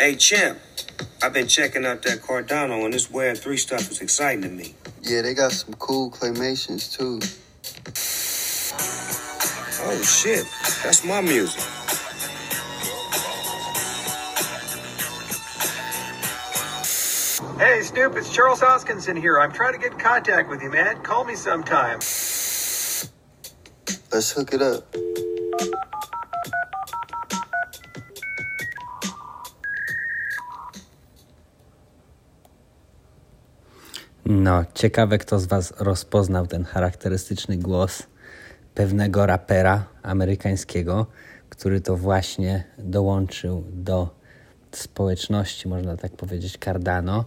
Hey, Champ, I've been checking out that Cardano, and this Web 3 stuff is exciting to me. Yeah, they got some cool claymations too. Oh, shit. That's my music. Hey, Snoop, it's Charles Hoskinson here. I'm trying to get in contact with you, man. Call me sometime. Let's hook it up. No, ciekawe, kto z Was rozpoznał ten charakterystyczny głos pewnego rapera amerykańskiego, który to właśnie dołączył do społeczności, można tak powiedzieć, Cardano.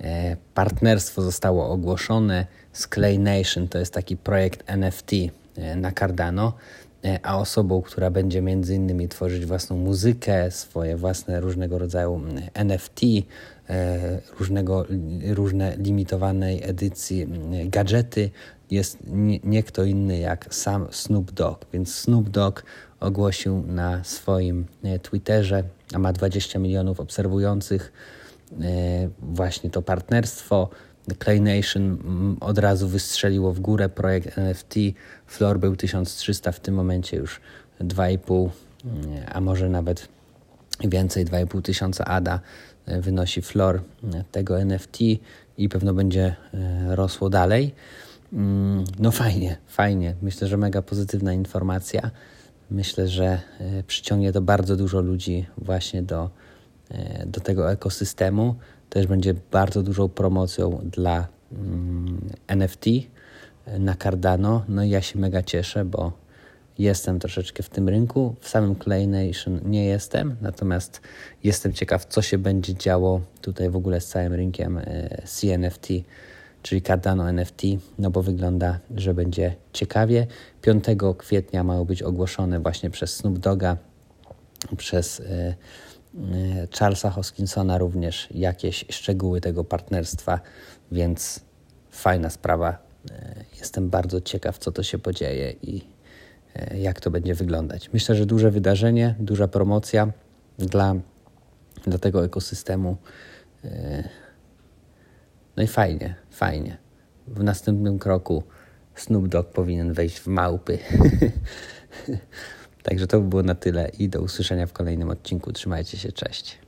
E, partnerstwo zostało ogłoszone z Clay Nation, to jest taki projekt NFT e, na Cardano, a osobą, która będzie między innymi tworzyć własną muzykę, swoje własne różnego rodzaju NFT, różnego, różne limitowanej edycji gadżety, jest nie, kto inny jak sam Snoop Dogg. Więc Snoop Dogg ogłosił na swoim Twitterze, a ma 20 milionów obserwujących, właśnie to partnerstwo. Clay Nation od razu wystrzeliło w górę projekt NFT. Floor był 1300, w tym momencie już 2,5, a może nawet więcej, 2,5 tysiąca ADA wynosi floor tego NFT i pewno będzie rosło dalej. No fajnie, fajnie. Myślę, że mega pozytywna informacja. Myślę, że przyciągnie to bardzo dużo ludzi właśnie do, do tego ekosystemu. Też będzie bardzo dużą promocją dla NFT na Cardano. No i ja się mega cieszę, bo jestem troszeczkę w tym rynku. W samym Clay Nation nie jestem, natomiast jestem ciekaw, co się będzie działo tutaj w ogóle z całym rynkiem CNFT, czyli Cardano NFT, no bo wygląda, że będzie ciekawie. 5 kwietnia mają być ogłoszone właśnie przez Snoop Doga, przez Charlesa Hoskinsona również jakieś szczegóły tego partnerstwa, więc fajna sprawa. Jestem bardzo ciekaw, co to się podzieje i jak to będzie wyglądać. Myślę, że duże wydarzenie, duża promocja dla, dla tego ekosystemu. No i fajnie, fajnie. W następnym kroku Snoop Dogg powinien wejść w małpy. Także to by było na tyle i do usłyszenia w kolejnym odcinku. Trzymajcie się, cześć.